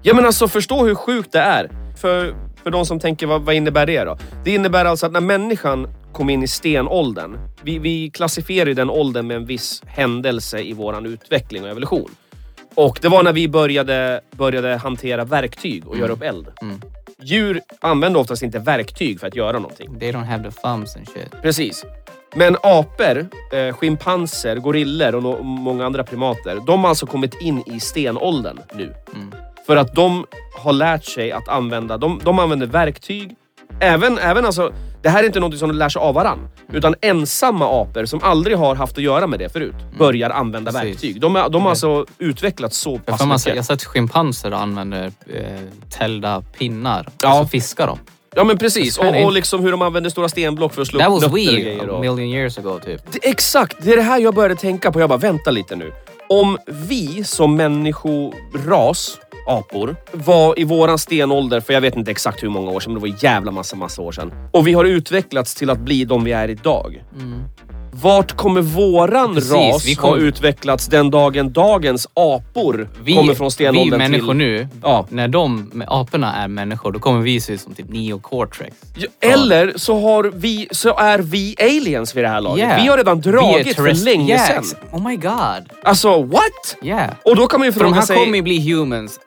Ja men alltså förstå hur sjukt det är. För, för de som tänker, vad, vad innebär det då? Det innebär alltså att när människan kom in i stenåldern, vi, vi klassifierar den åldern med en viss händelse i våran utveckling och evolution. Och det var när vi började, började hantera verktyg och göra upp eld. Mm. Djur använder oftast inte verktyg för att göra någonting. They don't have the thumbs and shit. Precis. Men apor, eh, schimpanser, gorillor och no många andra primater, de har alltså kommit in i stenåldern nu. Mm. För att de har lärt sig att använda, de, de använder verktyg. Även, även alltså, det här är inte något som de lär sig av varann. Utan ensamma apor som aldrig har haft att göra med det förut, börjar använda Precis. verktyg. De, är, de har alltså utvecklats så Jag, pass man, mycket. jag har sett schimpanser använder eh, tällda pinnar Ja. och så fiskar de. Ja men precis. Och, och liksom hur de använder stora stenblock för att slå That upp nötter och grejer. a million years ago typ. Det, exakt, det är det här jag började tänka på. Jag bara, vänta lite nu. Om vi som människoras, apor, var i våran stenålder för jag vet inte exakt hur många år sedan, men det var jävla massa, massa år sedan. Och vi har utvecklats till att bli de vi är idag. Vart kommer våran Precis, ras vi ha kom- utvecklats den dagen dagens apor Vi, kommer från stenåldern vi människor till... nu, Ja. när de, aporna är människor, då kommer vi se ut som typ neocortex. Ja, Eller så, har vi, så är vi aliens vid det här laget. Yeah. Vi har redan dragit för länge Yeah, sedan. Oh my god. Alltså, what? Yeah. Och då kan man ju För de fråga här sig... kommer ju bli humans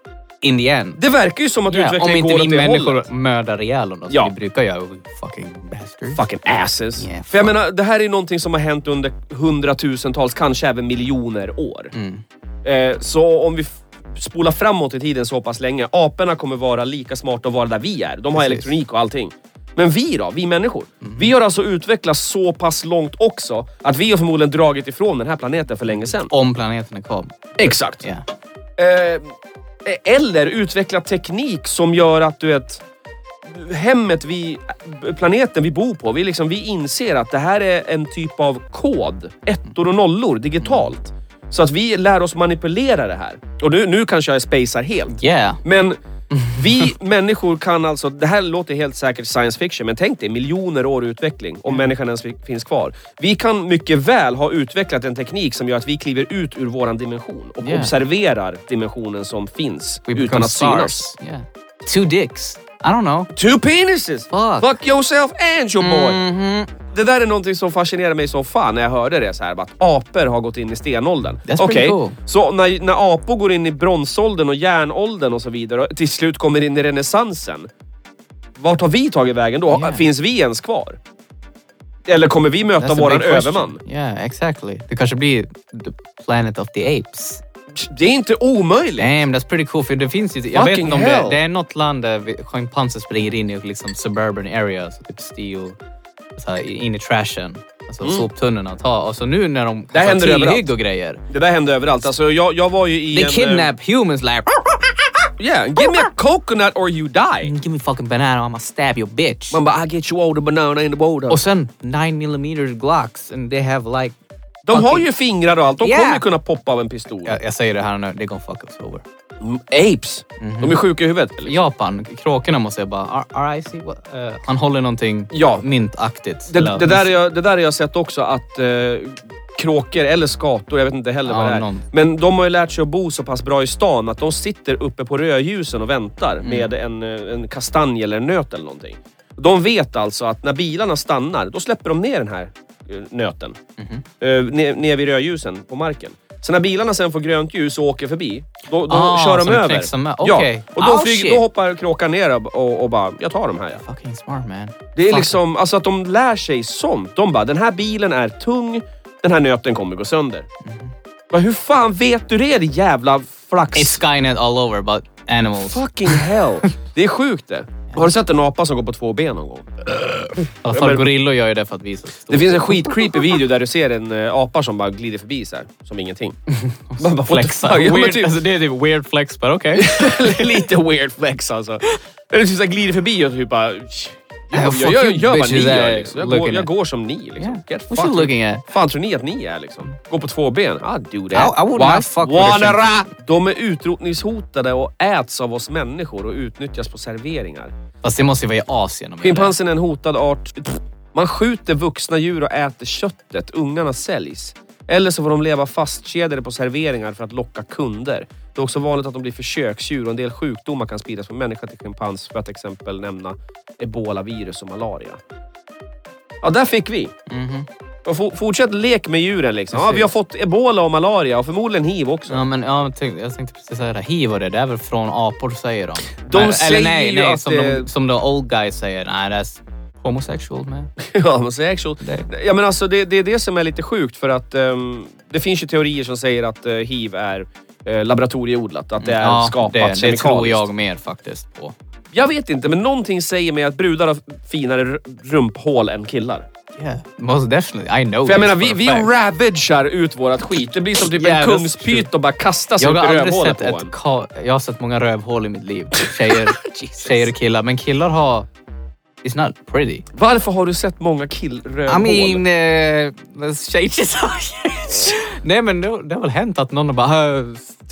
in the end. Det verkar ju som att Yeah, om utvecklingen inte går vi åt det människor hållet. mördar ihjäl dem, då, som Ja. vi brukar göra. Fucking bastards. Fucking asses. Yeah, För jag fuck. menar, det här är någonting som har hänt under hundratusentals, kanske även miljoner år. Mm. Eh, så om vi spolar framåt i tiden så pass länge, aporna kommer vara lika smarta och vara där vi är. De har Precis. elektronik och allting. Men vi då? Vi människor? Mm. Vi har alltså utvecklats så pass långt också att vi har förmodligen dragit ifrån den här planeten för länge sedan. Om planeten är kvar. Exakt. Yeah. Eh, eller utveckla teknik som gör att du vet hemmet vi, planeten vi bor på, vi, liksom, vi inser att det här är en typ av kod. Ettor och nollor digitalt. Så att vi lär oss manipulera det här. Och nu, nu kanske jag spacear helt. Yeah. Men vi människor kan alltså, det här låter helt säkert science fiction, men tänk dig miljoner år utveckling om människan ens fi- finns kvar. Vi kan mycket väl ha utvecklat en teknik som gör att vi kliver ut ur våran dimension och Yeah. observerar dimensionen som finns We utan att synas. stars. Yeah. Two dicks. I don't know. Two penises! Fuck. Fuck yourself and your boy! Mhm. Det där är någonting som fascinerar mig som fan när jag hörde det. Så här, att apor har gått in i stenåldern. That's pretty Okej, cool. så när, när apor går in i bronsåldern och järnåldern och så vidare och till slut kommer in i renässansen. Vart har vi tagit vägen då? Yeah. Finns vi ens kvar? Eller kommer vi möta That's a våran big question. överman? Yeah, exactly. Det kanske blir the planet of the apes. Det är inte omöjligt. Damn, that's pretty cool. För det finns ju, jag vet Fucking inte om det, hell. det är något land där schimpanser springer in i liksom suburban areas, typ så här, in i trashen. Alltså soptunnorna och ta. Och så nu när de Det har händer tillhygg och grejer. Det där händer överallt. Alltså, jag, jag var ju i They en... kidnap humans like... eh, Yeah, give me a coconut or you die. Give me fucking banana, I'm gonna stab your bitch. Man bara, I get you all the banana in the water. Och sen 9 mm Glocks and they have like... De har ju fingrar och allt. De Yeah. kommer ju kunna poppa av en pistol. Jag, jag säger det här nu, they're gonna fuck us over. Mm, Apes. De är sjuka i huvudet. Japan, kråkorna måste jag bara... Are, are I see what, eh, han håller någonting Ja. mintaktigt. Det, Eller- det, där är jag, det där har jag sett också att eh, kråkor eller skator, jag vet inte heller Ja, vad det är. någon. Men de har ju lärt sig att bo så pass bra i stan att de sitter uppe på rödljusen och väntar Mm. med en, eh, en kastanj eller en nöt eller någonting. De vet alltså att när bilarna stannar, då släpper de ner den här nöten. Mhm. Eh, ner, ner vid rödljusen på marken. Så när bilarna sen får grönt ljus och åker förbi, då, då Ah, kör de över. med. Ja, och då, Oh, flyger, då hoppar kråkan ner och, och, bara, jag tar de här. Ja. Fucking smart man. Det är Fuck. liksom, alltså att de lär sig sånt. De bara, den här bilen är tung, den här nöten kommer gå sönder. Bara, hur fan vet du det, din jävla flax? It's Skynet all over but animals. Fucking hell. Det är sjukt det. Har du sett en apa som går på två ben någon gång? Alla fall men- gorillor gör ju det för att visa sig Det finns en skitcreepy video där du ser en uh, apa som bara glider förbi så här, som ingenting. Man bara, what the Flexa. fuck? Ja, men Weird, typ, alltså, det är typ weird flex but okej. lite weird flex alltså. Eller typ glider förbi och typ bara... Jag, jag, gör vad ni gör liksom. Jag går, jag går som ni liksom. Yeah. Get What you looking at? fan tror ni att ni är liksom? Går på två ben? I'll do that. I- I would Why? not fuck with a Wanna De är utrotningshotade och äts av oss människor och utnyttjas på serveringar. Fast det måste ju vara i Asien. Schimpansen är en hotad art. Man skjuter vuxna djur och äter köttet. Ungarna säljs. Eller så får de leva fastkedjade på serveringar för att locka kunder. Det är också vanligt att de blir försöksdjur och en del sjukdomar kan spridas från människa till schimpans för att exempel nämna ebola-virus och malaria. Ja, där fick vi. Och for, fortsätt lek med djuren liksom. Ja, vi har fått ebola och malaria och förmodligen hiv också. Ja, men ja, jag tänkte, precis säga det. Hiv och det, det är väl från apor säger de. De Men- säger eller nej, nej, att som, det- de, som de old guys säger. Nej, that's homosexual man. Ja, men sexual. Det- Ja, men alltså, det, det är det som är lite sjukt för att ehm, det finns ju teorier som säger att uh, hiv är uh, laboratorieodlat. Att det är ja, skapat det, det tror jag mer faktiskt på. Jag vet inte, men någonting säger mig att brudar har finare rumphål än killar. Yeah, most definitely. I know För jag menar, vi, vi ravagear ut vårat skit. Det blir som typ Yeah, en kungspyt och bara kastas upp Jag i har aldrig rövhålet sett på ett en. Jag har sett många rövhål i mitt liv. Tjejer, tjejer och killar. Men killar har... It's not pretty. Varför har du sett många killrövhål? I mean, uh, let's change it. Nej men det, det har väl hänt att någon har bara "Hö,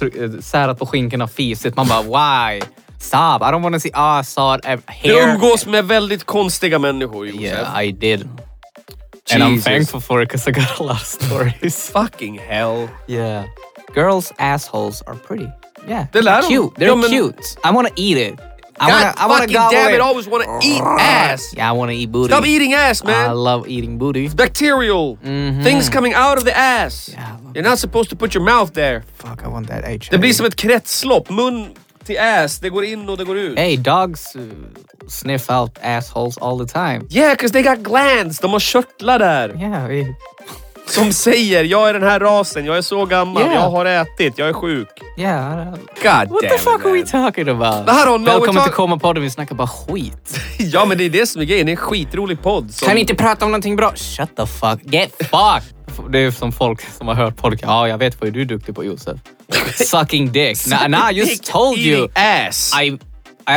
tryck- eh, särat på skinkorna och fisit. Man bara why? Stop, I don't wanna see... Ah, I saw it. ev- Du Hair. umgås med väldigt konstiga människor, Josef. Yeah, I did. And I'm thankful for it because I got a lot of stories. Fucking hell. yeah. Girls' assholes are pretty. Yeah. Det lär they're cute. They're Ja, men- cute. I wanna eat it. I God wanna, I wanna fucking damn it, always wanna eat ass. Yeah, I wanna eat booty. Stop eating ass, man. I love eating booty. Bacterial. Things coming out of the ass. Yeah, You're not supposed to put your mouth there. Fuck, I want that HIV. Det blir som ett kretslopp. Mun till ass. Det går in och det går ut. Hey, dogs uh, sniff out assholes all the time. Yeah, cause they got glands. De har körtlar där. Yeah, we, Som säger, jag är den här rasen, jag är så gammal, Yeah. jag har ätit, jag är sjuk. yeah. God What the damn fuck are we talking about? I don't know, Välkommen we till Komma-podden, vi snackar bara skit. Ja, men det är det som är grejen. Det är en skitrolig podd. Som... Kan ni inte prata om någonting bra? Shut the fuck, get fucked! Det är som folk som har hört podcast. Ja, jag vet vad du är duktig på Josef. Sucking dick. Nah, nah, I just told you. eating ass. I,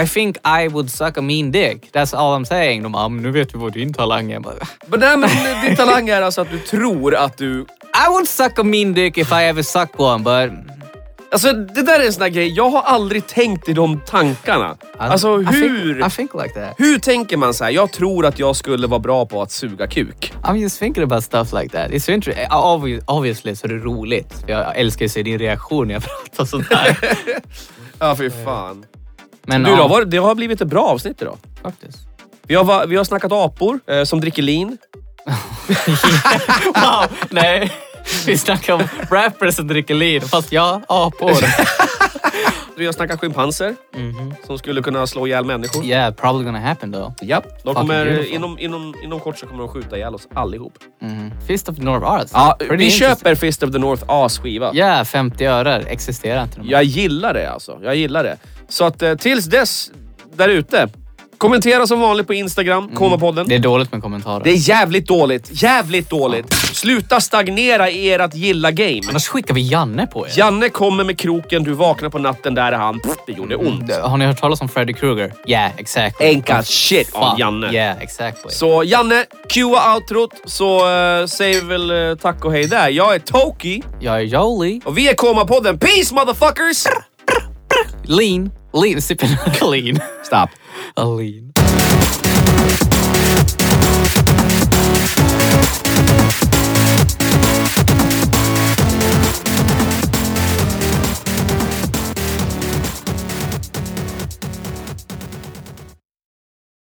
I think I would suck a mean dick. That's all I'm saying. De bara, "Men nu vet vi vad din talang är. Men, nej, men din talang är alltså att du tror att du... I would suck a mean dick if I ever suck one, but... Alltså det där är en sån där grej, jag har aldrig tänkt i de tankarna. Alltså I hur... think, I think like that. Hur tänker man så här? Jag tror att jag skulle vara bra på att suga kuk. I'm just thinking about stuff like that. It's so interesting. Obvi- Obviously så är det roligt. Jag älskar att se din reaktion när jag pratar sådär. Ja, fy fan. Men Du ja, då, var, det har blivit ett bra avsnitt idag. faktiskt. Vi har, vi har snackat apor eh, som dricker lin. Wow, nej. Vi snackar om rappers som dricker lean, fast ja, apor. Vi har snackat schimpanser som skulle kunna slå ihjäl människor. Yeah, probably gonna happen though. Ja, de kommer, inom, inom, inom kort så kommer de skjuta ihjäl oss allihop. Mm. Fist of the North Arts. Ja, vi köper Fist of the North As-skiva. Ja, 50 öre. Existerar inte. Jag gillar det alltså. Jag gillar det. Så att eh, tills dess, där ute. Kommentera som vanligt på Instagram, Komapodden. Det är dåligt med kommentarer. Det är jävligt dåligt. Jävligt dåligt. Sluta stagnera i ert gilla-game. Annars skickar vi Janne på er. Janne kommer med kroken, du vaknar på natten, där är han. Det gjorde ont. Har ni hört talas om Freddy Krueger? Yeah, exactly. Enka shit av Fuck. Janne. Yeah, exactly. Så Janne, cuea outrot så uh, säger vi väl eh, tack och hej där. Jag är Toki Jag är Jolie. och vi är Komapodden. Peace motherfuckers! Lean. Lean. Sipping lean. Stop. A lean.